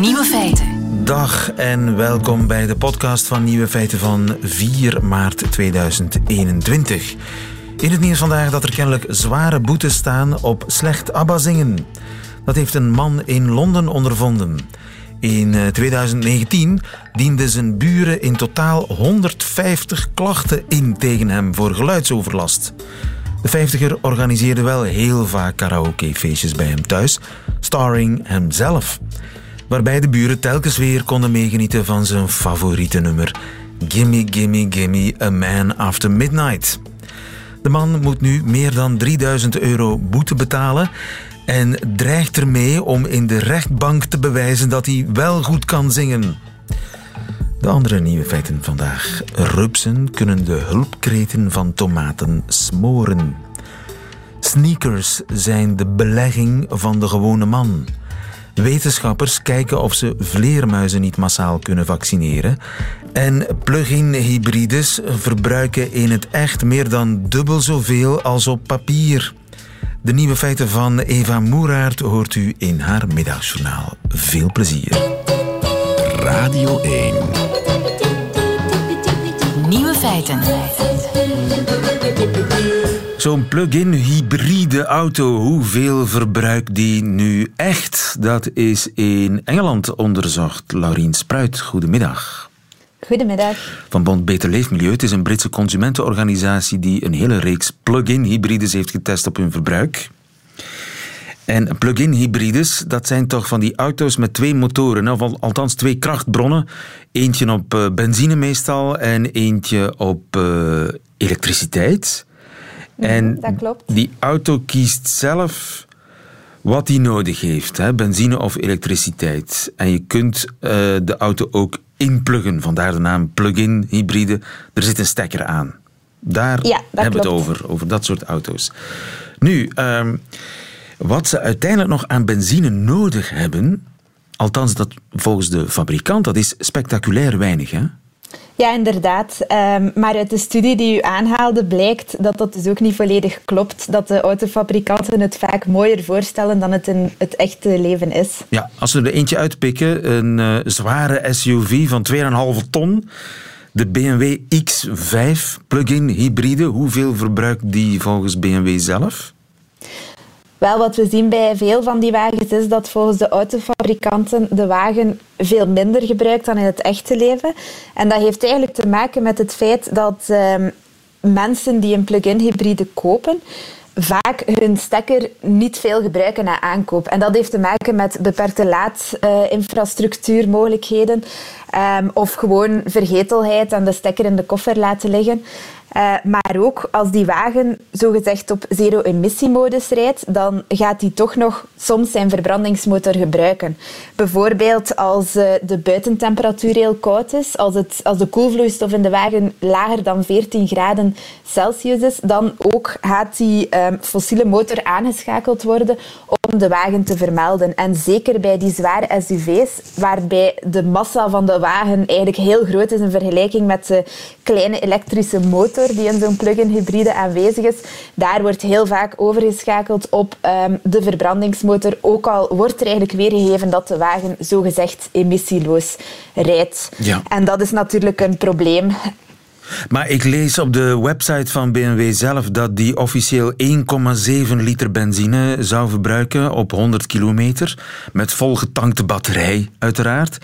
Nieuwe feiten. Dag en welkom bij de podcast van Nieuwe Feiten van 4 maart 2021. In het nieuws vandaag dat er kennelijk zware boetes staan op slecht ABBA zingen. Dat heeft een man in Londen ondervonden. In 2019 dienden zijn buren in totaal 150 klachten in tegen hem voor geluidsoverlast. De vijftiger organiseerde wel heel vaak karaokefeestjes bij hem thuis, starring hemzelf. Waarbij de buren telkens weer konden meegenieten van zijn favoriete nummer: Gimme, Gimme, Gimme, A Man After Midnight. De man moet nu meer dan 3000 euro boete betalen en dreigt ermee om in de rechtbank te bewijzen dat hij wel goed kan zingen. De andere nieuwe feiten vandaag. Rupsen kunnen de hulpkreten van tomaten smoren. Sneakers zijn de belegging van de gewone man. Wetenschappers kijken of ze vleermuizen niet massaal kunnen vaccineren. En plug-in hybrides verbruiken in het echt meer dan dubbel zoveel als op papier. De nieuwe feiten van Eva Moeraert hoort u in haar middagjournaal. Veel plezier. Radio 1. Nieuwe feiten. Zo'n plug-in hybride auto, hoeveel verbruikt die nu echt? Dat is in Engeland onderzocht. Laurien Spruit, goedemiddag. Goedemiddag. Van Bond Beter Leefmilieu. Het is een Britse consumentenorganisatie die een hele reeks plug-in hybrides heeft getest op hun verbruik. En plug-in hybrides, dat zijn toch van die auto's met twee motoren, of althans twee krachtbronnen. Eentje op eh, benzine meestal en eentje op uh, elektriciteit. Mhm, en dat klopt. die auto kiest zelf wat hij nodig heeft, hè? benzine of elektriciteit. En je kunt uh, de auto ook inpluggen, vandaar de naam plug-in hybride. Er zit een stekker aan. Daar Ja, hebben we het over, over dat soort auto's. Nu, ehm, wat ze uiteindelijk nog aan benzine nodig hebben, althans dat volgens de fabrikant, dat is spectaculair weinig. Hè? Ja, inderdaad. Ehm, maar uit de studie die u aanhaalde blijkt dat dat dus ook niet volledig klopt. Dat de autofabrikanten het vaak mooier voorstellen dan het in het echte leven is. Ja, als we er eentje uitpikken, een eh, zware SUV van 2,5 ton, de BMW X5 plug-in hybride, hoeveel verbruikt die volgens BMW zelf? Wel, wat we zien bij veel van die wagens is dat volgens de autofabrikanten de wagen veel minder gebruikt dan in het echte leven. En dat heeft eigenlijk te maken met het feit dat ehm, mensen die een plug-in hybride kopen, vaak hun stekker niet veel gebruiken na aankoop. En dat heeft te maken met beperkte laadinfrastructuurmogelijkheden ehm, of gewoon vergetelheid en de stekker in de koffer laten liggen. Eh, maar ook als die wagen zogezegd op zero-emissiemodus rijdt, dan gaat hij toch nog soms zijn verbrandingsmotor gebruiken. Bijvoorbeeld als eh, de buitentemperatuur heel koud is, als, het, als de koelvloeistof in de wagen lager dan 14 graden Celsius is, dan ook gaat die ehm, fossiele motor aangeschakeld worden om de wagen te vermelden. En zeker bij die zware SUV's, waarbij de massa van de wagen eigenlijk heel groot is in vergelijking met de kleine elektrische motor die in zo'n plug-in hybride aanwezig is, daar wordt heel vaak overgeschakeld op ehm, de verbrandingsmotor, ook al wordt er eigenlijk weergegeven dat de wagen zogezegd emissieloos rijdt. Ja. En dat is natuurlijk een probleem. Maar ik lees op de website van BMW zelf dat die officieel 1,7 liter benzine zou verbruiken op 100 kilometer. Met volgetankte batterij, uiteraard.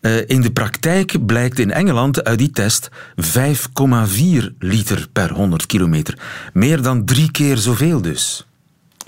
Eh, in de praktijk blijkt in Engeland uit die test 5,4 liter per 100 kilometer. Meer dan drie keer zoveel dus.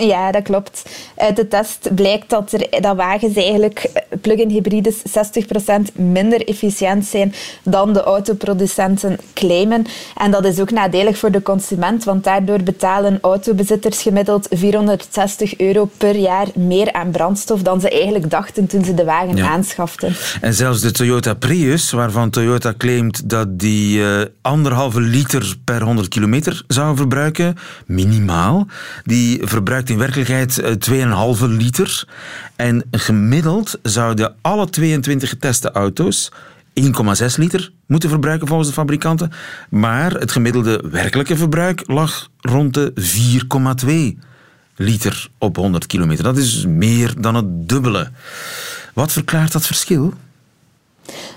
Ja, dat klopt. Uit de test blijkt dat, er, dat wagens eigenlijk, eh, plug-in hybrides, 60% minder efficiënt zijn dan de autoproducenten claimen. En dat is ook nadelig voor de consument, want daardoor betalen autobezitters gemiddeld 460 euro per jaar meer aan brandstof dan ze eigenlijk dachten toen ze de wagen Ja. aanschaften. En zelfs de Toyota Prius, waarvan Toyota claimt dat die eh, anderhalve liter per 100 kilometer zou verbruiken, minimaal, die verbruikt in werkelijkheid eh, 2,5 liter. En gemiddeld zouden alle 22 geteste auto's 1,6 liter moeten verbruiken volgens de fabrikanten. Maar het gemiddelde werkelijke verbruik lag rond de 4,2 liter op 100 kilometer. Dat is meer dan het dubbele. Wat verklaart dat verschil?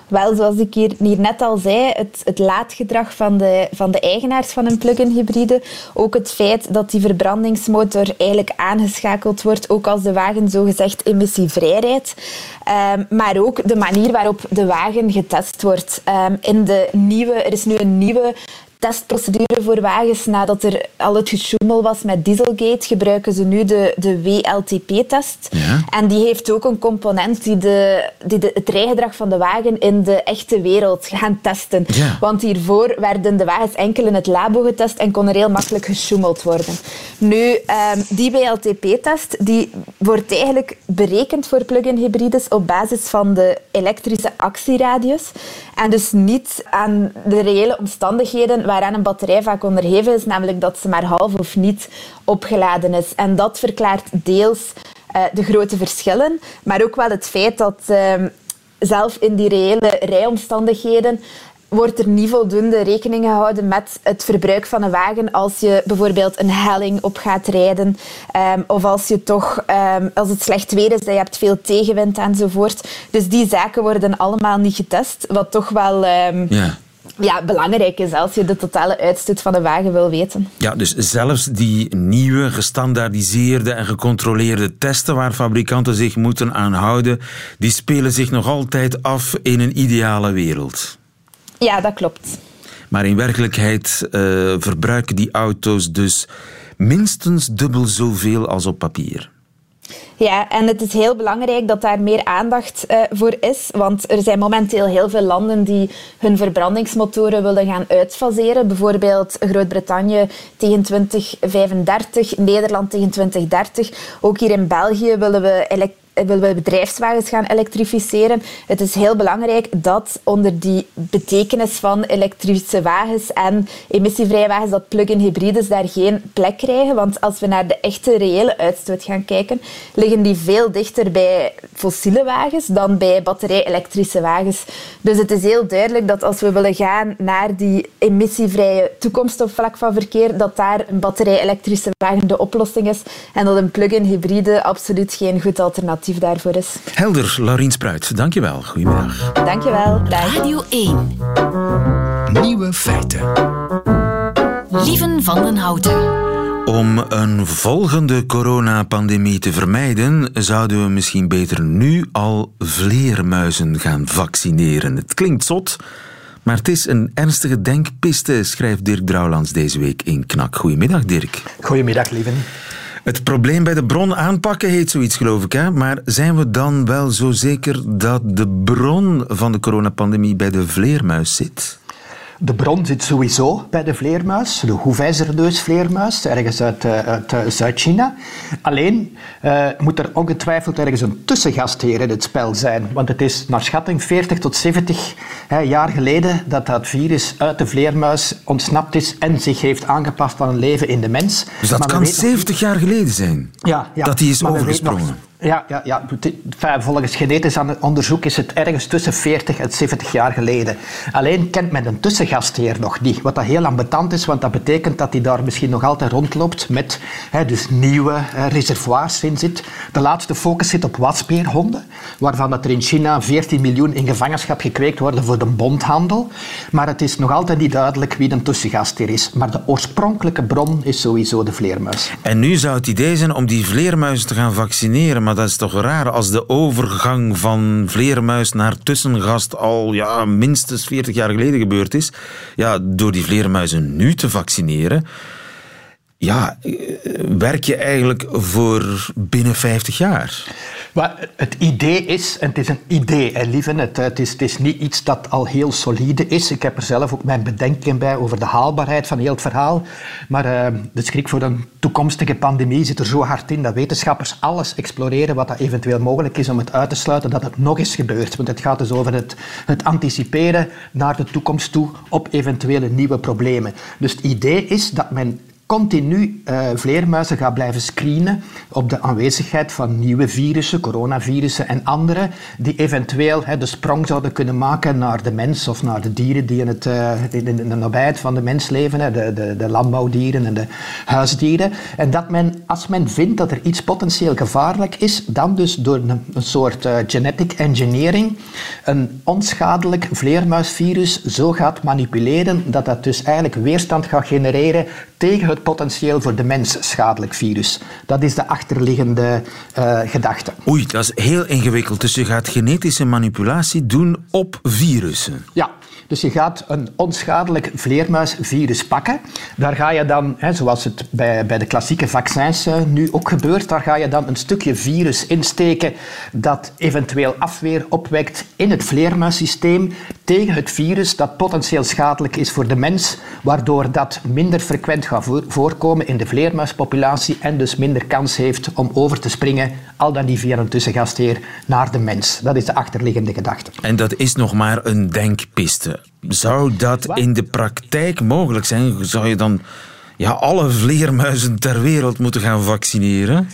Wel, zoals ik hier, net al zei, het, het, laadgedrag van de, van de eigenaars van een plug-in hybride. Ook het feit dat die verbrandingsmotor eigenlijk aangeschakeld wordt, ook als de wagen zogezegd emissievrij rijdt. Um, maar ook de manier waarop de wagen getest wordt. Um, in de nieuwe, er is nu een nieuwe testprocedure voor wagens. Nadat er al het gesjoemel was met Dieselgate, gebruiken ze nu de, de WLTP-test. Ja. En die heeft ook een component die, de, die de, het rijgedrag van de wagen in de echte wereld gaan testen. Ja. Want hiervoor werden de wagens enkel in het labo getest en kon er heel makkelijk gesjoemeld worden. Nu, um, die WLTP-test die wordt eigenlijk berekend voor plug-in hybrides op basis van de elektrische actieradius. En dus niet aan de reële omstandigheden waaraan een batterij vaak onderheven is, namelijk dat ze maar half of niet opgeladen is. En dat verklaart deels uh, de grote verschillen, maar ook wel het feit dat uh, zelf in die reële rijomstandigheden wordt er niet voldoende rekening gehouden met het verbruik van een wagen als je bijvoorbeeld een helling op gaat rijden um, of als je toch um, als het slecht weer is, dat je hebt veel tegenwind enzovoort. Dus die zaken worden allemaal niet getest, wat toch wel ja ja, belangrijk is als je de totale uitstoot van de wagen wil weten. Ja, dus zelfs die nieuwe, gestandaardiseerde en gecontroleerde testen waar fabrikanten zich moeten aan houden, die spelen zich nog altijd af in een ideale wereld. Ja, dat klopt. Maar in werkelijkheid uh, verbruiken die auto's dus minstens dubbel zoveel als op papier. Ja, en het is heel belangrijk dat daar meer aandacht uh, voor is. Want er zijn momenteel heel veel landen die hun verbrandingsmotoren willen gaan uitfaseren. Bijvoorbeeld Groot-Brittannië tegen 2035, Nederland tegen 2030. Ook hier in België willen we willen we bedrijfswagens gaan elektrificeren. Het is heel belangrijk dat onder die betekenis van elektrische wagens en emissievrije wagens, dat plug-in hybrides daar geen plek krijgen. Want als we naar de echte reële uitstoot gaan kijken, liggen die veel dichter bij fossiele wagens dan bij batterij-elektrische wagens. Dus het is heel duidelijk dat als we willen gaan naar die emissievrije toekomst op vlak van verkeer, dat daar een batterij-elektrische wagen de oplossing is en dat een plug-in hybride absoluut geen goed alternatief daarvoor is. Helder, Laurien Spruit, dankjewel. Goedemiddag. Dankjewel. Dag. Radio 1. Nieuwe feiten. Lieven van den Houten. Om een volgende coronapandemie te vermijden, zouden we misschien beter nu al vleermuizen gaan vaccineren. Het klinkt zot, maar het is een ernstige denkpiste, schrijft Dirk Drouwlands deze week in Knak. Goedemiddag, Dirk. Goedemiddag, lieven. Het probleem bij de bron aanpakken heet zoiets, geloof ik. Hè? Maar zijn we dan wel zo zeker dat de bron van de coronapandemie bij de vleermuis zit? De bron zit sowieso bij de vleermuis, de hoefijzerneusvleermuis, ergens uit, uh, uit uh, Zuid-China. Alleen uh, moet er ongetwijfeld ergens een tussengast hier in het spel zijn. Want het is naar schatting 40 tot 70 hè, jaar geleden dat dat virus uit de vleermuis ontsnapt is en zich heeft aangepast aan een leven in de mens. Dus dat kan 70 jaar geleden zijn? Ja, ja. Dat die is overgesprongen? Ja, ja, ja. volgens genetisch onderzoek is het ergens tussen 40 en 70 jaar geleden. Alleen kent men een tussengastheer nog niet. Wat dat heel ambetant is, want dat betekent dat hij daar misschien nog altijd rondloopt met hè, dus nieuwe hè, reservoirs in zit. De laatste focus zit op wasbeerhonden, waarvan dat er in China 14 miljoen in gevangenschap gekweekt worden voor de bondhandel. Maar het is nog altijd niet duidelijk wie een tussengastheer is. Maar de oorspronkelijke bron is sowieso de vleermuis. En nu zou het idee zijn om die vleermuizen te gaan vaccineren, maar dat is toch raar als de overgang van vleermuis naar tussengast al ja, minstens 40 jaar geleden gebeurd is. Ja, door die vleermuizen nu te vaccineren, ja, eh, werk je eigenlijk voor binnen 50 jaar? Maar het idee is, en het is een idee, hè, lieve, het, het, is, het is niet iets dat al heel solide is. Ik heb er zelf ook mijn bedenking bij over de haalbaarheid van heel het verhaal. Maar uh, de schrik voor een toekomstige pandemie zit er zo hard in dat wetenschappers alles exploreren wat dat eventueel mogelijk is om het uit te sluiten dat het nog eens gebeurt. Want het gaat dus over het, het anticiperen naar de toekomst toe op eventuele nieuwe problemen. Dus het idee is dat men continu uh, vleermuizen gaat blijven screenen op de aanwezigheid van nieuwe virussen, coronavirussen en andere, die eventueel de sprong zouden kunnen maken naar de mens of naar de dieren die in, het, uh, in, de nabijheid van de mens leven, de, de, de, landbouwdieren en de huisdieren. En dat men, als men vindt dat er iets potentieel gevaarlijk is, dan dus door een, een soort uh, genetic engineering een onschadelijk vleermuisvirus zo gaat manipuleren dat dat dus eigenlijk weerstand gaat genereren tegen het potentieel voor de mens schadelijk virus. Dat is de achterliggende uh, gedachte. Oei, dat is heel ingewikkeld. Dus je gaat genetische manipulatie doen op virussen. Ja, dus je gaat een onschadelijk vleermuisvirus pakken. Daar ga je dan, hè, zoals het bij, bij de klassieke vaccins uh, nu ook gebeurt, daar ga je dan een stukje virus insteken dat eventueel afweer opwekt in het vleermuissysteem tegen het virus dat potentieel schadelijk is voor de mens, waardoor dat minder frequent gaat voorkomen in de vleermuispopulatie en dus minder kans heeft om over te springen, al dan niet via een tussengastheer, naar de mens. Dat is de achterliggende gedachte. En dat is nog maar een denkpiste. Zou dat in de praktijk mogelijk zijn? Zou je dan ja, alle vleermuizen ter wereld moeten gaan vaccineren?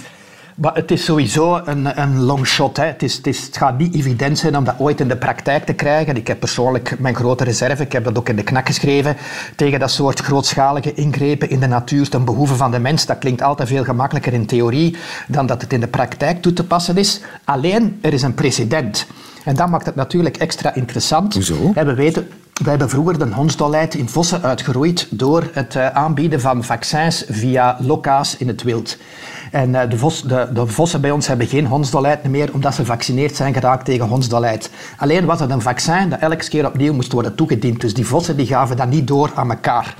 Maar het is sowieso een, een long shot. Hè. Het, is, het, is, het, gaat niet evident zijn om dat ooit in de praktijk te krijgen. Ik heb persoonlijk mijn grote reserve, ik heb dat ook in de knak geschreven, tegen dat soort grootschalige ingrepen in de natuur ten behoeve van de mens. Dat klinkt altijd veel gemakkelijker in theorie dan dat het in de praktijk toe te passen is. Alleen, er is een precedent. En dat maakt het natuurlijk extra interessant. Hoezo? we weten, we hebben vroeger de hondsdolheid in vossen uitgeroeid door het eh, aanbieden van vaccins via loka's in het wild. En eh, de, de, de, vossen bij ons hebben geen hondsdolheid meer, omdat ze gevaccineerd zijn geraakt tegen hondsdolheid. Alleen was het een vaccin dat elke keer opnieuw moest worden toegediend. Dus die vossen die gaven dat niet door aan elkaar.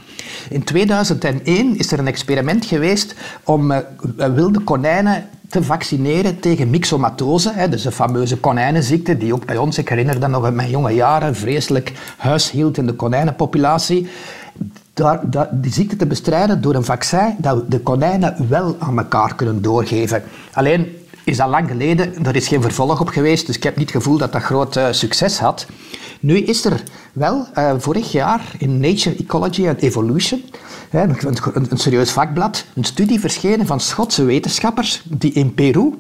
In 2001 is er een experiment geweest om uh, wilde konijnen te vaccineren tegen myxomatose, hè, dus de fameuze konijnenziekte, die ook bij ons, ik herinner dat nog in mijn jonge jaren, vreselijk huishield in de konijnenpopulatie. Daar, die ziekte te bestrijden door een vaccin dat de konijnen wel aan elkaar kunnen doorgeven. Alleen is dat lang geleden, er is geen vervolg op geweest, dus ik heb niet het gevoel dat dat groot uh, succes had. Nu is er wel uh, vorig jaar in Nature Ecology and Evolution, hè, een, een, een serieus vakblad, een studie verschenen van Schotse wetenschappers die in Peru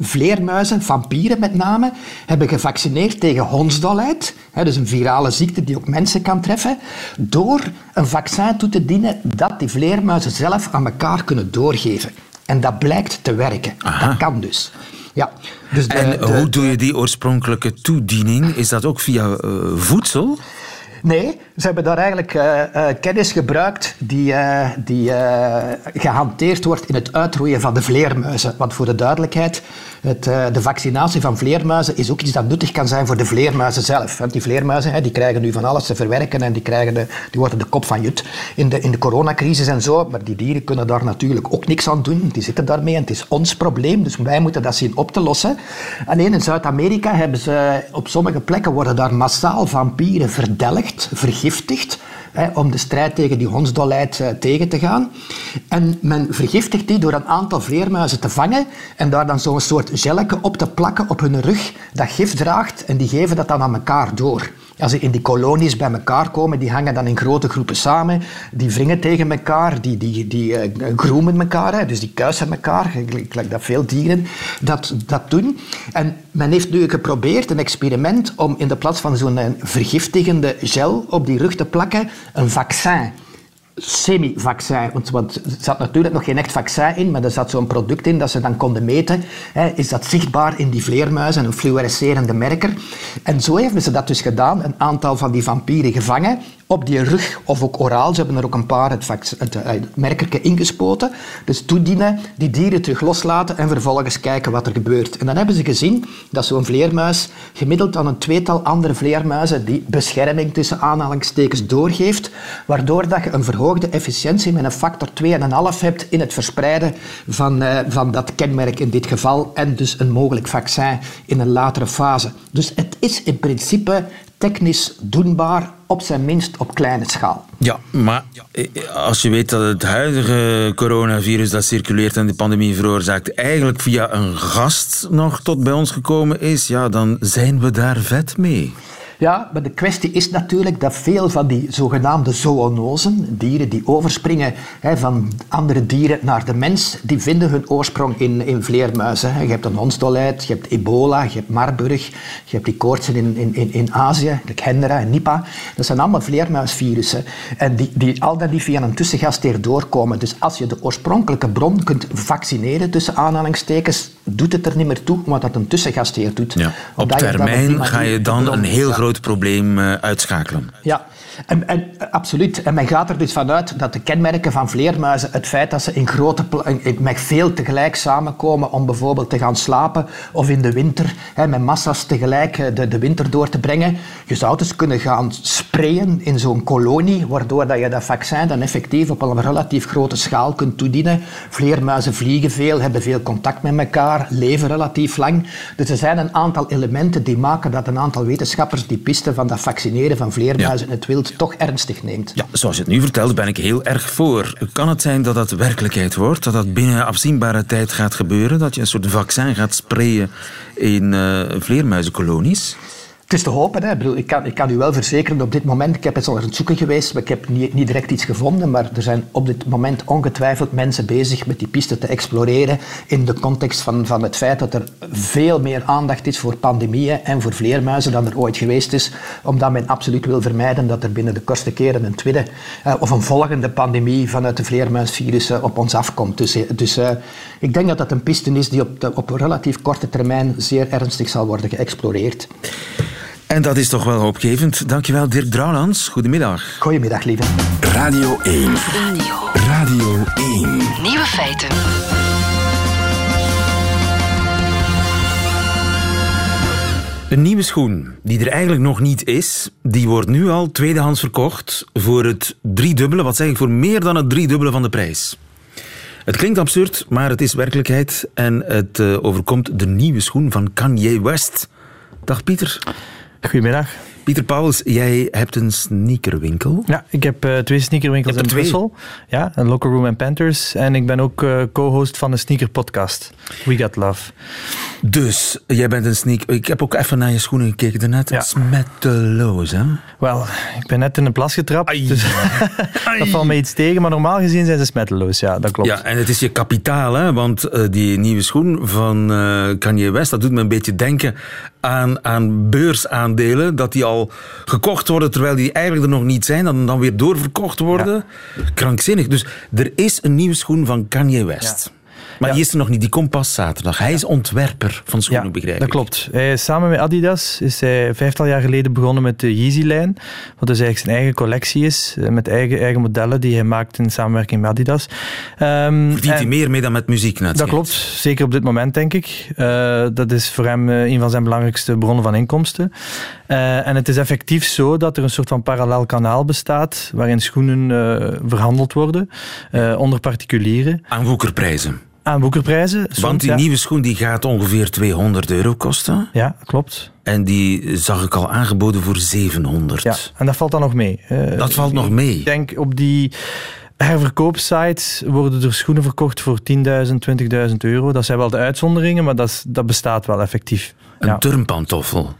vleermuizen, vampieren met name, hebben gevaccineerd tegen hondsdolheid, dus een virale ziekte die ook mensen kan treffen, door een vaccin toe te dienen dat die vleermuizen zelf aan elkaar kunnen doorgeven. En dat blijkt te werken. Dat kan dus. Ja, dus de, en hoe doe je die oorspronkelijke toediening? Is dat ook via uh, voedsel? Nee, ze hebben daar eigenlijk uh, kennis gebruikt die, uh, die gehanteerd wordt in het uitroeien van de vleermuizen. Want voor de duidelijkheid, het, de vaccinatie van vleermuizen is ook iets dat nuttig kan zijn voor de vleermuizen zelf. Want die vleermuizen die krijgen nu van alles te verwerken en die, krijgen de, die worden de kop van jut in de, in de coronacrisis en zo. Maar die dieren kunnen daar natuurlijk ook niks aan doen. Die zitten daarmee en het is ons probleem. Dus wij moeten dat zien op te lossen. Alleen in Zuid-Amerika hebben ze op sommige plekken worden daar massaal vampieren verdelgd, vergiftigd om de strijd tegen die hondsdolheid uh, tegen te gaan. En men vergiftigt die door een aantal vleermuizen te vangen en daar dan zo'n soort gelletje op te plakken op hun rug dat gif draagt en die geven dat dan aan elkaar door. Als ze in die kolonies bij elkaar komen, die hangen dan in grote groepen samen, die wringen tegen elkaar, die, die, die uh, groemen elkaar, hè, dus die kuisen elkaar, gelijk dat veel dieren dat, dat doen. En men heeft nu geprobeerd, een experiment, om in de plaats van zo'n eh, vergiftigende gel op die rug te plakken, een vaccin semi-vaccin. Want, er zat natuurlijk nog geen echt vaccin in, maar er zat zo'n product in dat ze dan konden meten. Hè, is dat zichtbaar in die vleermuizen, een fluorescerende merker? En zo hebben ze dat dus gedaan. Een aantal van die vampieren gevangen op die rug of ook oraal. Ze hebben er ook een paar het, het, eh, ingespoten. Dus toedienen, die dieren terug loslaten en vervolgens kijken wat er gebeurt. En dan hebben ze gezien dat zo'n vleermuis gemiddeld aan een tweetal andere vleermuizen die bescherming tussen aanhalingstekens doorgeeft, waardoor dat je een verhoogde efficiëntie met een factor 2,5 hebt in het verspreiden van, uh, van dat kenmerk in dit geval en dus een mogelijk vaccin in een latere fase. Dus het is in principe technisch doenbaar, op zijn minst op kleine schaal. Ja, maar als je weet dat het huidige coronavirus dat circuleert en de pandemie veroorzaakt eigenlijk via een gast nog tot bij ons gekomen is, ja, dan zijn we daar vet mee. Ja, maar de kwestie is natuurlijk dat veel van die zogenaamde zoonosen, dieren die overspringen hè, van andere dieren naar de mens, die vinden hun oorsprong in, in vleermuizen. Je hebt een hondsdolheid, je hebt ebola, je hebt Marburg, je hebt die koortsen in, in, in, in Azië, de Hendra en Nipah. Dat zijn allemaal vleermuisvirussen en die, die al dan niet via een tussengasteer doorkomen. Dus als je de oorspronkelijke bron kunt vaccineren, tussen aanhalingstekens, doet het er niet meer toe wat dat een tussengasteer doet. Ja. Op termijn ga je dan een heel groot probleem uh, uitschakelen. Ja, en, en, absoluut. En men gaat er dus vanuit dat de kenmerken van vleermuizen, het feit dat ze in grote, met veel tegelijk samenkomen om bijvoorbeeld te gaan slapen of in de winter hè, met massa's tegelijk eh, de, de winter door te brengen, je zou dus kunnen gaan sprayen in zo'n kolonie, waardoor dat je dat vaccin dan effectief op een relatief grote schaal kunt toedienen. Vleermuizen vliegen veel, hebben veel contact met elkaar, leven relatief lang. Dus er zijn een aantal elementen die maken dat een aantal wetenschappers die piste van dat vaccineren van vleermuizen in het wild toch ernstig neemt. Ja, zoals je het nu vertelt, ben ik heel erg voor. Kan het zijn dat dat werkelijkheid wordt? Dat dat binnen afzienbare tijd gaat gebeuren? Dat je een soort vaccin gaat sprayen in uh, vleermuizenkolonies? Het is te hopen. Hè. Ik, bedoel, ik, kan, ik kan u wel verzekeren, op dit moment, ik heb eens al aan het zoeken geweest, maar ik heb niet, niet direct iets gevonden, maar er zijn op dit moment ongetwijfeld mensen bezig met die piste te exploreren in de context van, van het feit dat er veel meer aandacht is voor pandemieën en voor vleermuizen dan er ooit geweest is, omdat men absoluut wil vermijden dat er binnen de kortste keren een tweede uh, of een volgende pandemie vanuit de vleermuisvirus uh, op ons afkomt. Dus, dus uh, ik denk dat dat een piste is die op, de, op relatief korte termijn zeer ernstig zal worden geëxploreerd. En dat is toch wel hoopgevend. Dankjewel, Dirk Drouwlands. Goedemiddag. Goedemiddag, lieve. Radio 1. Radio. Radio 1. Nieuwe feiten. Een nieuwe schoen, die er eigenlijk nog niet is, die wordt nu al tweedehands verkocht voor het driedubbele, wat zeg ik, voor meer dan het driedubbele van de prijs. Het klinkt absurd, maar het is werkelijkheid en het uh, overkomt de nieuwe schoen van Kanye West. Dag Pieter. Goedemiddag. Pieter Pauwels, jij hebt een sneakerwinkel. Ja, ik heb uh, twee sneakerwinkels in Brussel. Ja, een Locker Room en Panthers. En ik ben ook uh, co-host van een sneakerpodcast, We Got Love. Dus, jij bent een sneaker... Ik heb ook even naar je schoenen gekeken daarnet. Ja. Smetteloos, hè? Wel, ik ben net in een plas getrapt, Ai. dus dat valt me iets tegen. Maar normaal gezien zijn ze smetteloos, ja, dat klopt. Ja, en het is je kapitaal, hè? Want uh, die nieuwe schoen van Kanye West, dat doet me een beetje denken aan, aan beursaandelen, dat die al gekocht worden terwijl die eigenlijk er nog niet zijn, dan, dan weer doorverkocht worden. Ja. Krankzinnig. Dus er is een nieuwe schoen van Kanye West. Ja. Maar die is er nog niet, die komt pas zaterdag. Hij is ontwerper van schoenen, begrijp ik. dat klopt. Hij, samen met Adidas is hij vijftal jaar geleden begonnen met de Yeezy-lijn. Wat dus eigenlijk zijn eigen collectie is, met eigen, eigen modellen die hij maakt in samenwerking met Adidas. Um, Verdient hij meer mee dan met muziek net? Dat klopt, zeker op dit moment denk ik. Uh, dat is voor hem uh, een van zijn belangrijkste bronnen van inkomsten. Uh, en het is effectief zo dat er een soort van parallel kanaal bestaat waarin schoenen verhandeld worden onder particulieren. Aan woekerprijzen? Aan boekerprijzen. Want die ja. nieuwe schoen die gaat ongeveer 200 euro kosten. Ja, klopt. En die zag ik al aangeboden voor 700. Ja, en dat valt dan nog mee. Uh, dat valt nog mee. Ik denk op die herverkoopsites worden er schoenen verkocht voor 10.000, 20.000 euro. Dat zijn wel de uitzonderingen, maar dat, dat bestaat wel effectief. Een ja. turnpantoffel.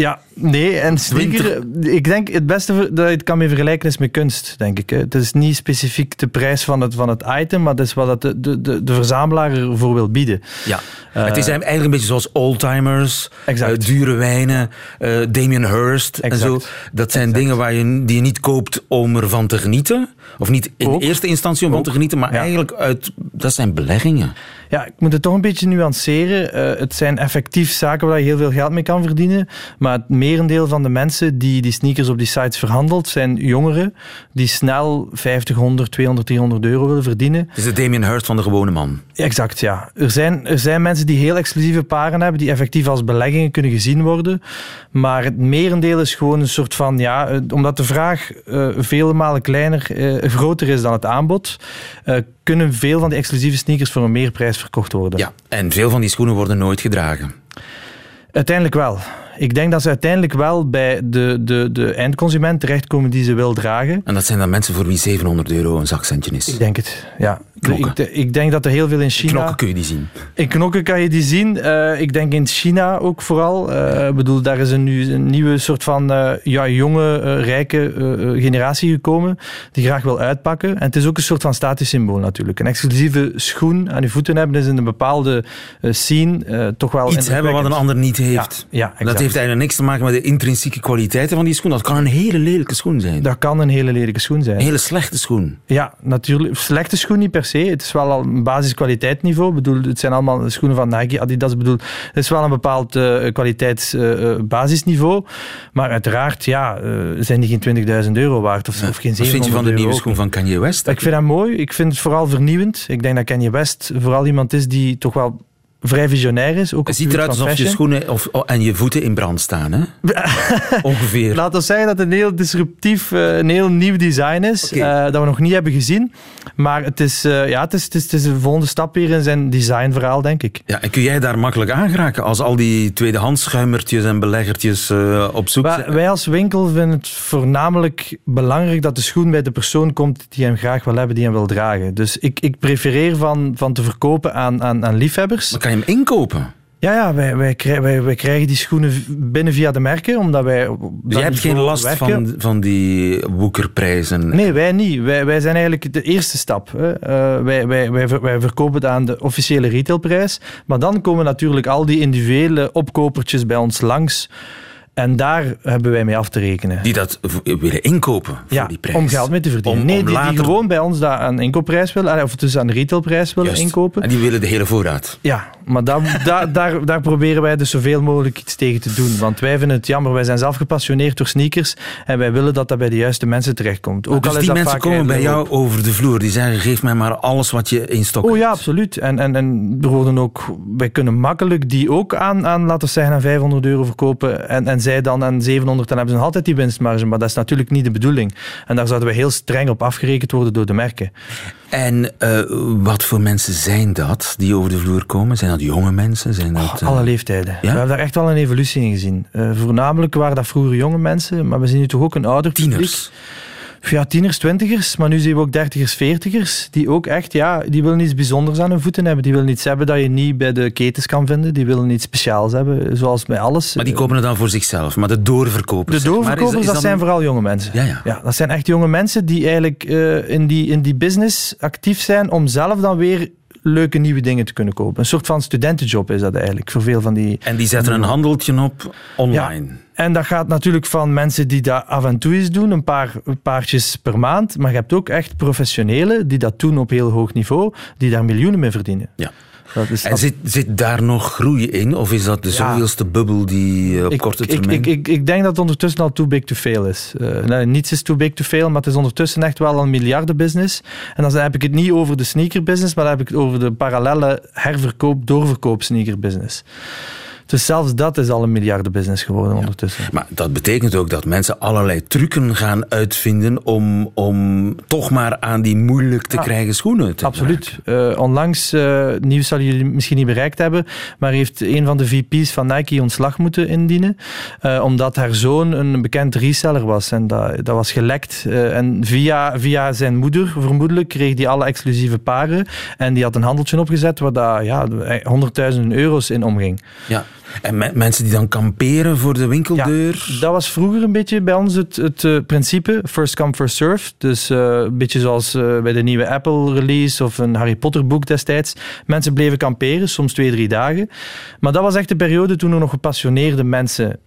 Ja, nee, en sneaker, ik denk het beste dat je het kan mee vergelijken is met kunst, denk ik. Het is niet specifiek de prijs van het, van het item, maar het is wat de, de, de, de verzamelaar ervoor wil bieden. Ja, uh, het is eigenlijk een beetje zoals oldtimers, uh, dure wijnen, uh, Damien exact. en zo. Dat zijn exact. dingen waar je, die je niet koopt om ervan te genieten, of niet in Ook. eerste instantie om van te genieten, maar ja. eigenlijk uit, dat zijn beleggingen. Ja, ik moet het toch een beetje nuanceren. Uh, het zijn effectief zaken waar je heel veel geld mee kan verdienen. Maar het merendeel van de mensen die die sneakers op die sites verhandelt, zijn jongeren die snel 50, 100, 200, 300 euro willen verdienen. Het is de Damien Hirst van de gewone man. Exact, ja. Er zijn, er zijn mensen die heel exclusieve paren hebben, die effectief als beleggingen kunnen gezien worden. Maar het merendeel is gewoon een soort van, ja, omdat de vraag uh, vele malen kleiner, uh, groter is dan het aanbod, uh, kunnen veel van die exclusieve sneakers voor een meerprijs verkocht worden. Ja, en veel van die schoenen worden nooit gedragen. Uiteindelijk wel. Ik denk dat ze uiteindelijk wel bij de, de, de eindconsument terechtkomen die ze wil dragen. En dat zijn dan mensen voor wie 700 euro een zakcentje is? Ik denk het, ja. Ik, ik, denk dat er heel veel in China... In knokken kun je die zien. In knokken kan je die zien. Uh, ik denk in China ook vooral. Uh, ik bedoel, daar is een, nu een nieuwe soort van uh, ja, jonge, rijke generatie gekomen die graag wil uitpakken. En het is ook een soort van statussymbool natuurlijk. Een exclusieve schoen aan je voeten hebben is in een bepaalde scene toch wel... Iets hebben wat een ander niet heeft. Ja, ja dat heeft eigenlijk niks te maken met de intrinsieke kwaliteiten van die schoen. Dat kan een hele lelijke schoen zijn. Dat kan een hele lelijke schoen zijn. Een hele slechte schoen. Ja, natuurlijk. Slechte schoen niet per se. Het is wel al een basiskwaliteitsniveau. bedoel, het zijn allemaal schoenen van Nike, Adidas. bedoel, het is wel een bepaald uh, kwaliteitsbasisniveau. Uh, maar uiteraard, ja, zijn die geen 20.000 euro waard of, ja. of geen 700 Wat vind je van de nieuwe schoen van Kanye West? Ik vind dat mooi. Ik vind het vooral vernieuwend. Ik denk dat Kanye West vooral iemand is die toch wel vrij visionair is. Ook het ziet eruit alsof je schoenen of, oh, en je voeten in brand staan. Hè? Ongeveer. Laten we zeggen dat het een heel disruptief, uh, een heel nieuw design is. Okay. Uh, dat we nog niet hebben gezien. Maar het is, uh, ja, het is, het, is, het is de volgende stap weer in zijn designverhaal, denk ik. Ja, en kun jij daar makkelijk aan geraken als al die tweedehands schuimertjes en beleggertjes op zoek zijn? Wij als winkel vinden het voornamelijk belangrijk dat de schoen bij de persoon komt die hem graag wil hebben, die hem wil dragen. Dus ik, ik prefereer van, van te verkopen aan, aan, aan liefhebbers je hem inkopen? Ja, ja wij, wij, wij, wij, krijgen die schoenen binnen via de merken, omdat wij... Dus je hebt geen last van, van die woekerprijzen? Nee, wij niet. Wij, wij zijn eigenlijk de eerste stap. Hè. Uh, wij, wij, wij, wij verkopen het aan de officiële retailprijs, maar dan komen natuurlijk al die individuele opkopertjes bij ons langs en daar hebben wij mee af te rekenen. Die dat willen inkopen voor ja, die prijs? om geld mee te verdienen. nee, die, die, gewoon bij ons daar aan inkoopprijs willen, of dus aan de retailprijs willen inkopen. En die willen de hele voorraad? Ja, maar daar, daar, daar, daar, proberen wij dus zoveel mogelijk iets tegen te doen. Want wij vinden het jammer, wij zijn zelf gepassioneerd door sneakers en wij willen dat dat bij de juiste mensen terechtkomt. Ook dus al is die dat mensen komen bij jou over de vloer, die zeggen geef mij maar alles wat je in stok Oh ja, absoluut. En, en, en er worden ook, wij kunnen makkelijk die ook aan, aan laten we zeggen, aan 500 euro verkopen en, en zij dan aan 700, dan hebben ze nog altijd die winstmarge. Maar dat is natuurlijk niet de bedoeling. En daar zouden we heel streng op afgerekend worden door de merken. En uh, wat voor mensen zijn dat die over de vloer komen? Zijn dat jonge mensen? Zijn dat, uh... Alle leeftijden. Ja? We hebben daar echt wel een evolutie in gezien. Uh, voornamelijk waren dat vroeger jonge mensen, maar we zien nu toch ook een ouder Tieners. Publiek ja, tieners, twintigers, maar nu zien we ook dertigers, veertigers, die ook echt, ja, die willen iets bijzonders aan hun voeten hebben. Die willen iets hebben dat je niet bij de ketens kan vinden. Die willen iets speciaals hebben, zoals bij alles. Maar die kopen het dan voor zichzelf, maar de doorverkopers. De doorverkopers, dat, zijn vooral jonge mensen. Ja, ja. ja, dat zijn echt jonge mensen die eigenlijk uh, in, die, in die business actief zijn om zelf dan weer leuke nieuwe dingen te kunnen kopen. Een soort van studentenjob is dat eigenlijk voor veel van die. En die zetten een handeltje op online. Ja. En dat gaat natuurlijk van mensen die dat af en toe eens doen, een paar paardjes per maand. Maar je hebt ook echt professionelen die dat doen op heel hoog niveau, die daar miljoenen mee verdienen. Ja. en zit, zit daar nog groei in? Of is dat de zoveelste bubbel die uh, op korte termijn... Ik, ik, ik, denk dat het ondertussen al too big to fail is. Uh, niets is too big to fail, maar het is ondertussen echt wel een miljardenbusiness. En dan heb ik het niet over de sneakerbusiness, maar dan heb ik het over de parallele herverkoop-doorverkoop sneakerbusiness. Dus zelfs dat is al een miljardenbusiness geworden ondertussen. Maar dat betekent ook dat mensen allerlei trucken gaan uitvinden om, om toch maar aan die moeilijk te krijgen schoenen te Absoluut. Uh, onlangs, uh, nieuws zal jullie misschien niet bereikt hebben, maar heeft een van de VP's van Nike ontslag moeten indienen, uh, omdat haar zoon een bekend reseller was. En dat, dat was gelekt. en via, via zijn moeder, vermoedelijk, kreeg hij alle exclusieve paren. En die had een handeltje opgezet waar daar ja, honderdduizenden euro's in omging. Ja. En mensen die dan kamperen voor de winkeldeur? Ja, dat was vroeger een beetje bij ons het, het uh, principe. First come, first serve. Dus uh, een beetje zoals uh, bij de nieuwe Apple-release of een Harry Potter-boek destijds. Mensen bleven kamperen, soms twee, drie dagen. Maar dat was echt de periode toen er nog gepassioneerde mensen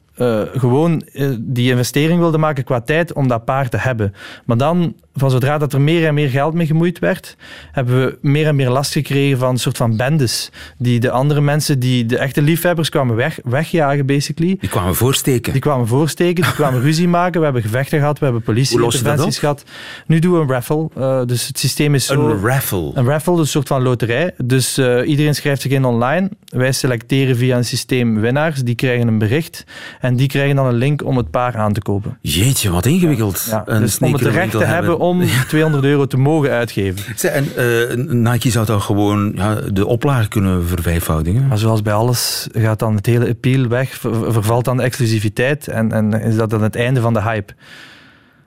gewoon die investering wilden maken qua tijd om dat paard te hebben. Maar dan van zodra dat er meer en meer geld mee gemoeid werd, hebben we meer en meer last gekregen van een soort van bendes. Die de andere mensen, die de echte liefhebbers kwamen weg, wegjagen, basically. Die kwamen voorsteken. Die kwamen voorsteken, die kwamen ruzie maken. We hebben gevechten gehad, we hebben politie-interventies gehad. Nu doen we een raffle. Uh, dus het systeem is zo... Een raffle? Een raffle, dus een soort van loterij. Dus uh, iedereen schrijft zich in online. Wij selecteren via een systeem winnaars. Die krijgen een bericht. En die krijgen dan een link om het paar aan te kopen. Jeetje, wat ingewikkeld. Ja, dus om het recht te hebben om 200 euro te mogen uitgeven. En uh, Nike zou dan gewoon ja, de oplage kunnen vervijfvoudigen? Maar zoals bij alles gaat dan het hele appeal weg, vervalt dan de exclusiviteit en, en is dat dan het einde van de hype.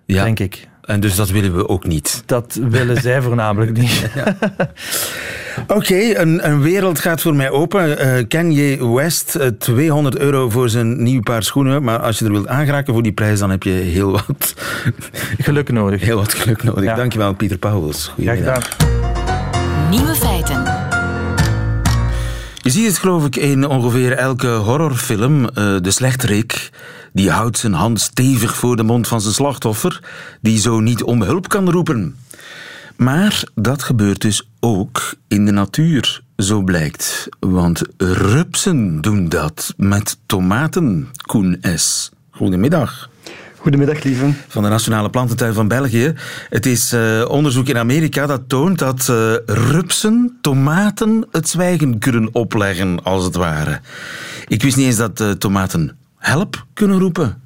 Ja. Denk ik. En dus dat willen we ook niet. Dat willen zij voornamelijk niet. Oké, een, een, wereld gaat voor mij open. Uh, Kanye West, 200 eh, euro voor zijn nieuw paar schoenen. Maar als je er wilt aangeraken voor die prijs, dan heb je heel wat geluk nodig. Heel wat geluk nodig. Ja. Dankjewel, Pieter Pauwels. Goedemiddag. Nieuwe feiten. Je ziet het geloof ik in ongeveer elke horrorfilm. Uh, de slechterik die houdt zijn hand stevig voor de mond van zijn slachtoffer, die zo niet om hulp kan roepen. Maar dat gebeurt dus ook in de natuur, zo blijkt. Want rupsen doen dat met tomaten, Koen S. Goedemiddag. Goedemiddag, lieve. Van de Nationale Plantentuin van België. Het is uh, onderzoek in Amerika dat toont dat uh, rupsen tomaten het zwijgen kunnen opleggen, als het ware. Ik wist niet eens dat uh, tomaten help kunnen roepen.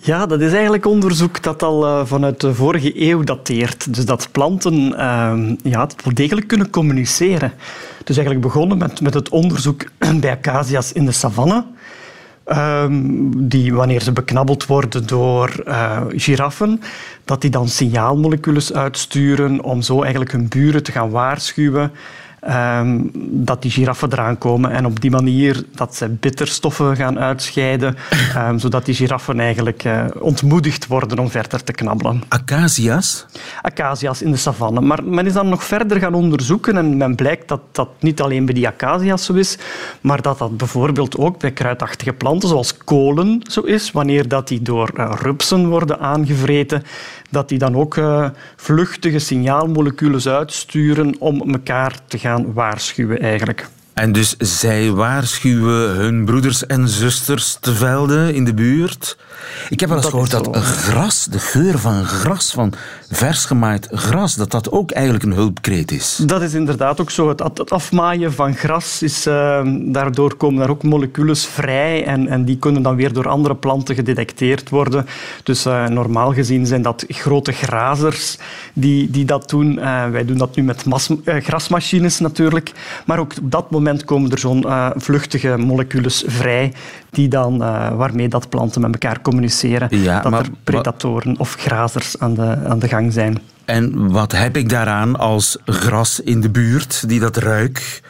Ja, dat is eigenlijk onderzoek dat al vanuit de vorige eeuw dateert. Dus dat planten uh, ja, wel degelijk kunnen communiceren. Dus eigenlijk begonnen met, met het onderzoek bij acacia's in de savanne. Ehm, die wanneer ze beknabbeld worden door uh, giraffen, dat die dan signaalmoleculen uitsturen om zo eigenlijk hun buren te gaan waarschuwen Ehm, dat die giraffen eraan komen en op die manier dat ze bitterstoffen gaan uitscheiden, um, zodat die giraffen eigenlijk uh, ontmoedigd worden om verder te knabbelen. Acacia's? Acacia's in de savanne. Maar men is dan nog verder gaan onderzoeken en men blijkt dat dat niet alleen bij die acacia's zo is, maar dat dat bijvoorbeeld ook bij kruidachtige planten zoals kolen zo is, wanneer dat die door uh, rupsen worden aangevreten, dat die dan ook uh, vluchtige signaalmoleculen uitsturen om elkaar te gaan waarschuwen eigenlijk. En dus zij waarschuwen hun broeders en zusters te velden in de buurt. Ik heb wel eens gehoord dat gras, de geur van gras, van vers gemaaid gras, dat dat ook eigenlijk een hulpkreet is. Dat is inderdaad ook zo. Het afmaaien van gras, is, uh, daardoor komen daar ook moleculen vrij en, en die kunnen dan weer door andere planten gedetecteerd worden. Dus uh, normaal gezien zijn dat grote grazers die, die dat doen. Uh, wij doen dat nu met grasmachines natuurlijk. Maar ook op dat moment komen er zo'n vluchtige moleculen vrij die dan, waarmee dat planten met elkaar communiceren. Ja, dat er predatoren of grazers aan de, aan de gang zijn. En wat heb ik daaraan als gras in de buurt die dat ruik?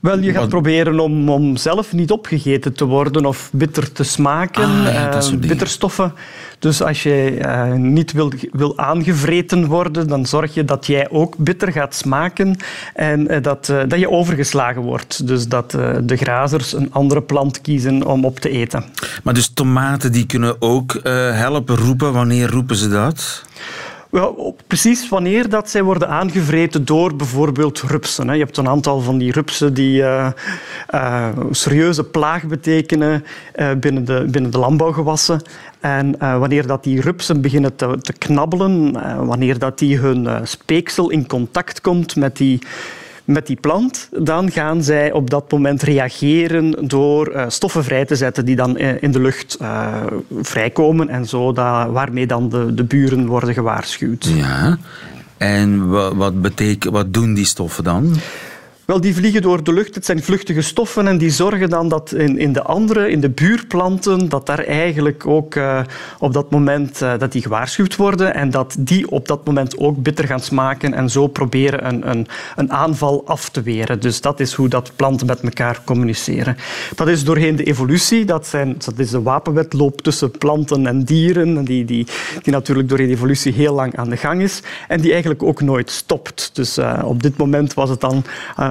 Wel, je gaat proberen om, om zelf niet opgegeten te worden of bitter te smaken. Ah, uh, bitterstoffen. Dus als je uh, niet wil, wil aangevreten worden, dan zorg je dat jij ook bitter gaat smaken en uh, dat, dat je overgeslagen wordt. Dus dat de grazers een andere plant kiezen om op te eten. Maar dus tomaten die kunnen ook helpen roepen. Wanneer roepen ze dat? Wel, precies wanneer dat zij worden aangevreten door bijvoorbeeld rupsen. Je hebt een aantal van die rupsen die uh, uh, serieuze plaag betekenen uh, binnen, de, binnen de landbouwgewassen. En wanneer dat die rupsen beginnen te, te knabbelen, wanneer dat die hun speeksel in contact komt met die met die plant, dan gaan zij op dat moment reageren door uh, stoffen vrij te zetten die dan eh, in de lucht uh, vrijkomen en zo, dat, waarmee dan de, de buren worden gewaarschuwd. Ja, en wat, wat, wat doen die stoffen dan? Wel, die vliegen door de lucht. Het zijn vluchtige stoffen en die zorgen dan dat in, in de andere, in de buurplanten, dat daar eigenlijk ook uh, op dat moment uh, dat die gewaarschuwd worden en dat die op dat moment ook bitter gaan smaken en zo proberen een, een, een aanval af te weren. Dus dat is hoe dat planten met elkaar communiceren. Dat is doorheen de evolutie. Dat, zijn, dat is de wapenwetloop tussen planten en dieren, die, die, die natuurlijk door de evolutie heel lang aan de gang is en die eigenlijk ook nooit stopt. Dus uh, op dit moment was het dan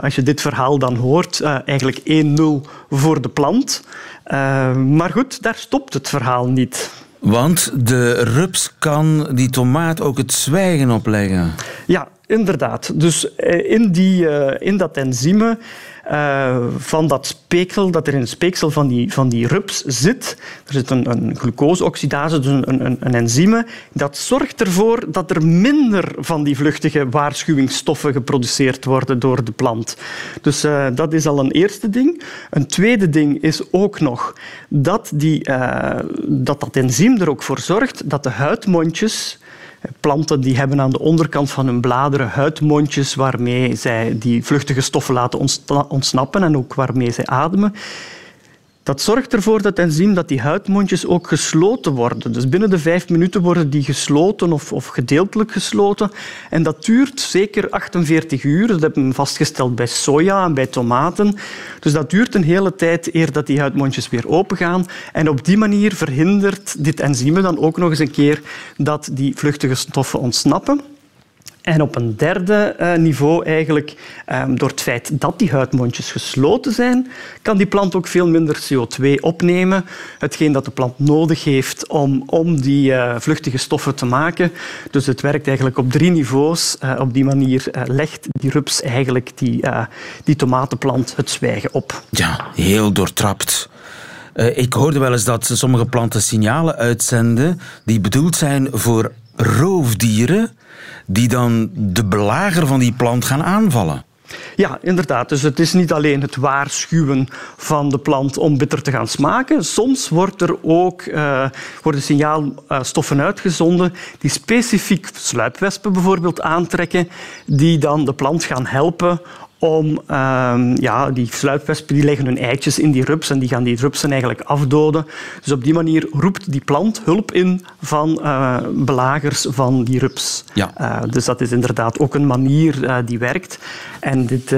als je dit verhaal dan hoort, uh, eigenlijk 1-0 voor de plant. Uh, maar goed, daar stopt het verhaal niet. Want de rups kan die tomaat ook het zwijgen opleggen. Ja, inderdaad. Dus eh, in, die, in dat enzyme uh, van dat speeksel, dat er in het speeksel van die, van die rups zit. Er zit een, een glucoseoxidase, dus een, een, een enzyme. Dat zorgt ervoor dat er minder van die vluchtige waarschuwingsstoffen geproduceerd worden door de plant. Dus dat is al een eerste ding. Een tweede ding is ook nog dat, die, dat dat enzym er ook voor zorgt dat de huidmondjes Planten die hebben aan de onderkant van hun bladeren huidmondjes waarmee zij die vluchtige stoffen laten ontsnappen en ook waarmee zij ademen. Dat zorgt ervoor dat enzym dat die huidmondjes ook gesloten worden. Dus binnen de vijf minuten worden die gesloten of, of gedeeltelijk gesloten. En dat duurt zeker 48 uur. Dat hebben we vastgesteld bij soja en bij tomaten. Dus dat duurt een hele tijd eer dat die huidmondjes weer opengaan. En op die manier verhindert dit enzym dan ook nog eens een keer dat die vluchtige stoffen ontsnappen. En op een derde uh, niveau, eigenlijk, um, door het feit dat die huidmondjes gesloten zijn, kan die plant ook veel minder CO2 opnemen. Hetgeen dat de plant nodig heeft om, om die uh, vluchtige stoffen te maken. Dus het werkt eigenlijk op drie niveaus. Uh, op die manier legt die rups eigenlijk die, die tomatenplant het zwijgen op. Ja, heel doortrapt. ik hoorde wel eens dat sommige planten signalen uitzenden die bedoeld zijn voor roofdieren die dan de belager van die plant gaan aanvallen. Ja, inderdaad. Dus het is niet alleen het waarschuwen van de plant om bitter te gaan smaken. Soms wordt er ook, uh, worden signaalstoffen uitgezonden die specifiek sluipwespen bijvoorbeeld aantrekken, die dan de plant gaan helpen om uh, ja, die sluipwespen die leggen hun eitjes in die rups en die gaan die rupsen eigenlijk afdoden. Dus op die manier roept die plant hulp in van uh, belagers van die rups. Ja. Uh, dus dat is inderdaad ook een manier uh, die werkt. En dit,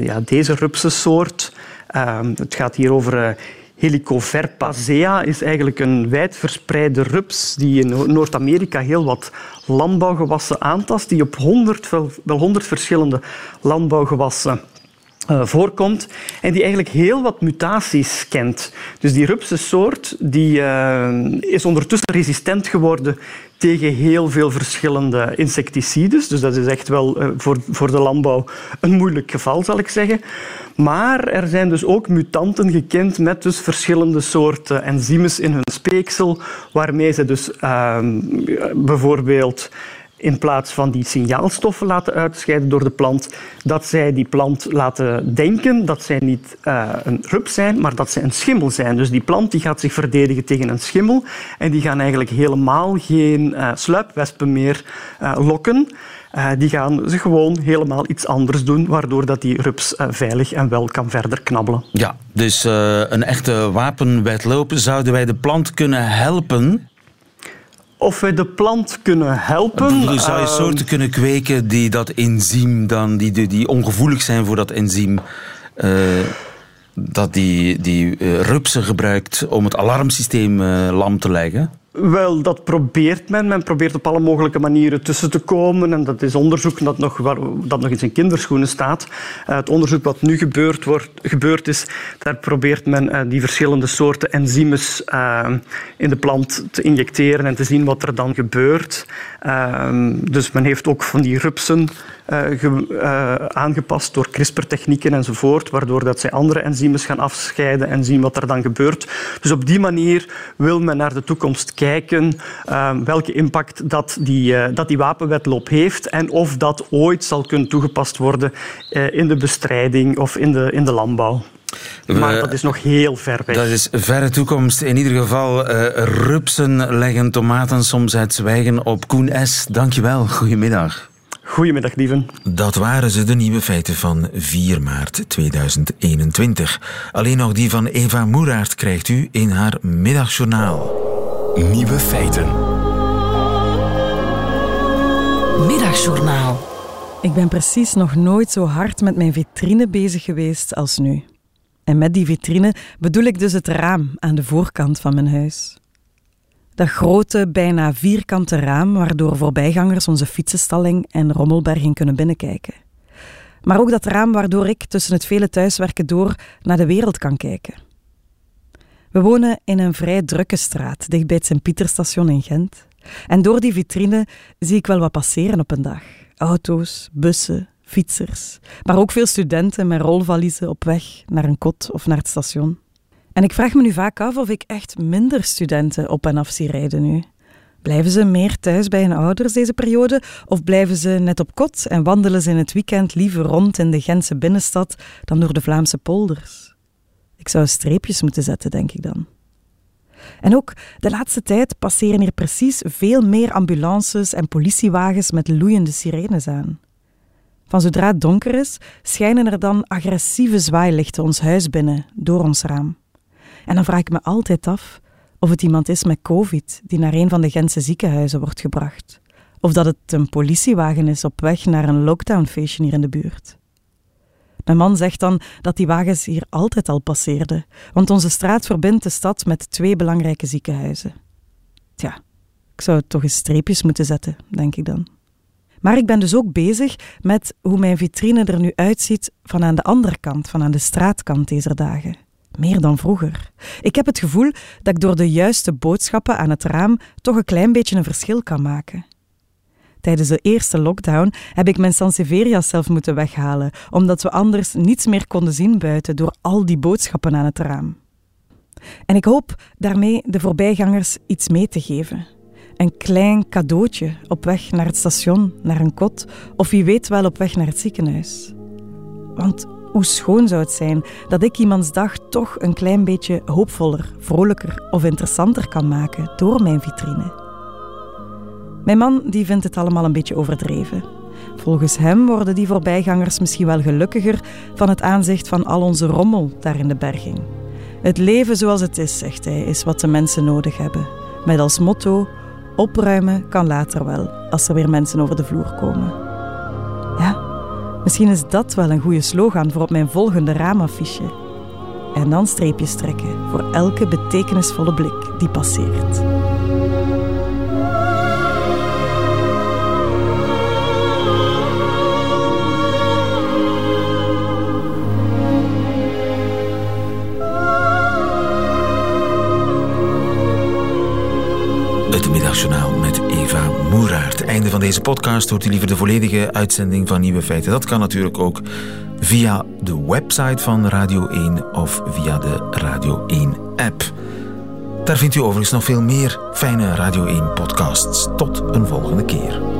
ja, deze rupsensoort, ehm, het gaat hier over Helicoverpacea is eigenlijk een wijdverspreide rups die in Noord-Amerika heel wat landbouwgewassen aantast, die op 100, wel 100 verschillende landbouwgewassen uh, voorkomt en die eigenlijk heel wat mutaties kent. Dus die rupsensoort die, uh, is ondertussen resistent geworden tegen heel veel verschillende insecticides. Dus dat is echt wel uh, voor, voor de landbouw een moeilijk geval, zal ik zeggen. Maar er zijn dus ook mutanten gekend met dus verschillende soorten enzymes in hun speeksel, waarmee ze dus ehm, bijvoorbeeld in plaats van die signaalstoffen laten uitscheiden door de plant, dat zij die plant laten denken dat zij niet uh, een rup zijn, maar dat zij een schimmel zijn. Dus die plant die gaat zich verdedigen tegen een schimmel en die gaan eigenlijk helemaal geen uh, sluipwespen meer uh, lokken. die gaan ze gewoon helemaal iets anders doen, waardoor dat die rups veilig en wel kan verder knabbelen. Ja, dus een echte wapenwedloop zouden wij de plant kunnen helpen of wij de plant kunnen helpen. Zou je ehm, soorten kunnen kweken die dat enzym dan, die, die, die ongevoelig zijn voor dat enzym, uh, dat die, die uh, rupsen gebruikt om het alarmsysteem uh, lam te leggen? Wel, dat probeert men. Men probeert op alle mogelijke manieren tussen te komen. En dat is onderzoek dat nog, dat nog in zijn kinderschoenen staat. Uh, het onderzoek wat nu gebeurd, wordt, gebeurd is, daar probeert men uh, die verschillende soorten enzymes uh, in de plant te injecteren en te zien wat er dan gebeurt. Ehm, dus men heeft ook van die rupsen aangepast door CRISPR-technieken enzovoort, waardoor dat zij andere enzymes gaan afscheiden en zien wat er dan gebeurt. Dus op die manier wil men naar de toekomst kijken uh, welke impact dat die, uh, dat die wapenwetloop heeft en of dat ooit zal kunnen toegepast worden in de bestrijding of in de, in de landbouw. Maar dat is nog heel ver weg. Dat is verre toekomst. In ieder geval, uh, rupsen leggen tomaten soms uit zwijgen op Koen S. Dankjewel. Goedemiddag. Goedemiddag, lieven. Dat waren ze, de nieuwe feiten van 4 maart 2021. Alleen nog die van Eva Moeraert krijgt u in haar middagjournaal. Nieuwe feiten. Middagjournaal. Ik ben precies nog nooit zo hard met mijn vitrine bezig geweest als nu. En met die vitrine bedoel ik dus het raam aan de voorkant van mijn huis. Dat grote, bijna vierkante raam waardoor voorbijgangers onze fietsenstalling en rommelberging kunnen binnenkijken. Maar ook dat raam waardoor ik tussen het vele thuiswerken door naar de wereld kan kijken. We wonen in een vrij drukke straat, dicht bij het Sint-Pieterstation in Gent. En door die vitrine zie ik wel wat passeren op een dag. Auto's, bussen, fietsers, maar ook veel studenten met rolvaliezen op weg naar een kot of naar het station. En ik vraag me nu vaak af of ik echt minder studenten op en af zie rijden nu. Blijven ze meer thuis bij hun ouders deze periode? Of blijven ze net op kot en wandelen ze in het weekend liever rond in de Gentse binnenstad dan door de Vlaamse polders? Ik zou streepjes moeten zetten, denk ik dan. En ook de laatste tijd passeren hier precies veel meer ambulances en politiewagens met loeiende sirenes aan. Van zodra het donker is, schijnen er dan agressieve zwaailichten ons huis binnen door ons raam. En dan vraag ik me altijd af of het iemand is met COVID die naar een van de Gentse ziekenhuizen wordt gebracht. Of dat het een politiewagen is op weg naar een lockdownfeestje hier in de buurt. Mijn man zegt dan dat die wagens hier altijd al passeerden, want onze straat verbindt de stad met twee belangrijke ziekenhuizen. Tja, ik zou toch eens streepjes moeten zetten, denk ik dan. Maar ik ben dus ook bezig met hoe mijn vitrine er nu uitziet van aan de andere kant, van aan de straatkant deze dagen. Meer dan vroeger. Ik heb het gevoel dat ik door de juiste boodschappen aan het raam toch een klein beetje een verschil kan maken. Tijdens de eerste lockdown heb ik mijn Sanseveria's zelf moeten weghalen, omdat we anders niets meer konden zien buiten door al die boodschappen aan het raam. En ik hoop daarmee de voorbijgangers iets mee te geven. Een klein cadeautje op weg naar het station, naar een kot, of wie weet wel op weg naar het ziekenhuis. Want hoe schoon zou het zijn dat ik iemands dag toch een klein beetje hoopvoller, vrolijker of interessanter kan maken door mijn vitrine. Mijn man die vindt het allemaal een beetje overdreven. Volgens hem worden die voorbijgangers misschien wel gelukkiger van het aanzicht van al onze rommel daar in de berging. Het leven zoals het is, zegt hij, is wat de mensen nodig hebben. Met als motto: opruimen kan later wel, als er weer mensen over de vloer komen. Ja, misschien is dat wel een goede slogan voor op mijn volgende raamaffiche. En dan streepjes trekken voor elke betekenisvolle blik die passeert. Middagjournaal met Eva Moeraert. Einde van deze podcast. Hoort u liever de volledige uitzending van Nieuwe Feiten? Dat kan natuurlijk ook via de website van Radio 1 of via de Radio 1-app. Daar vindt u overigens nog veel meer fijne Radio 1-podcasts. Tot een volgende keer.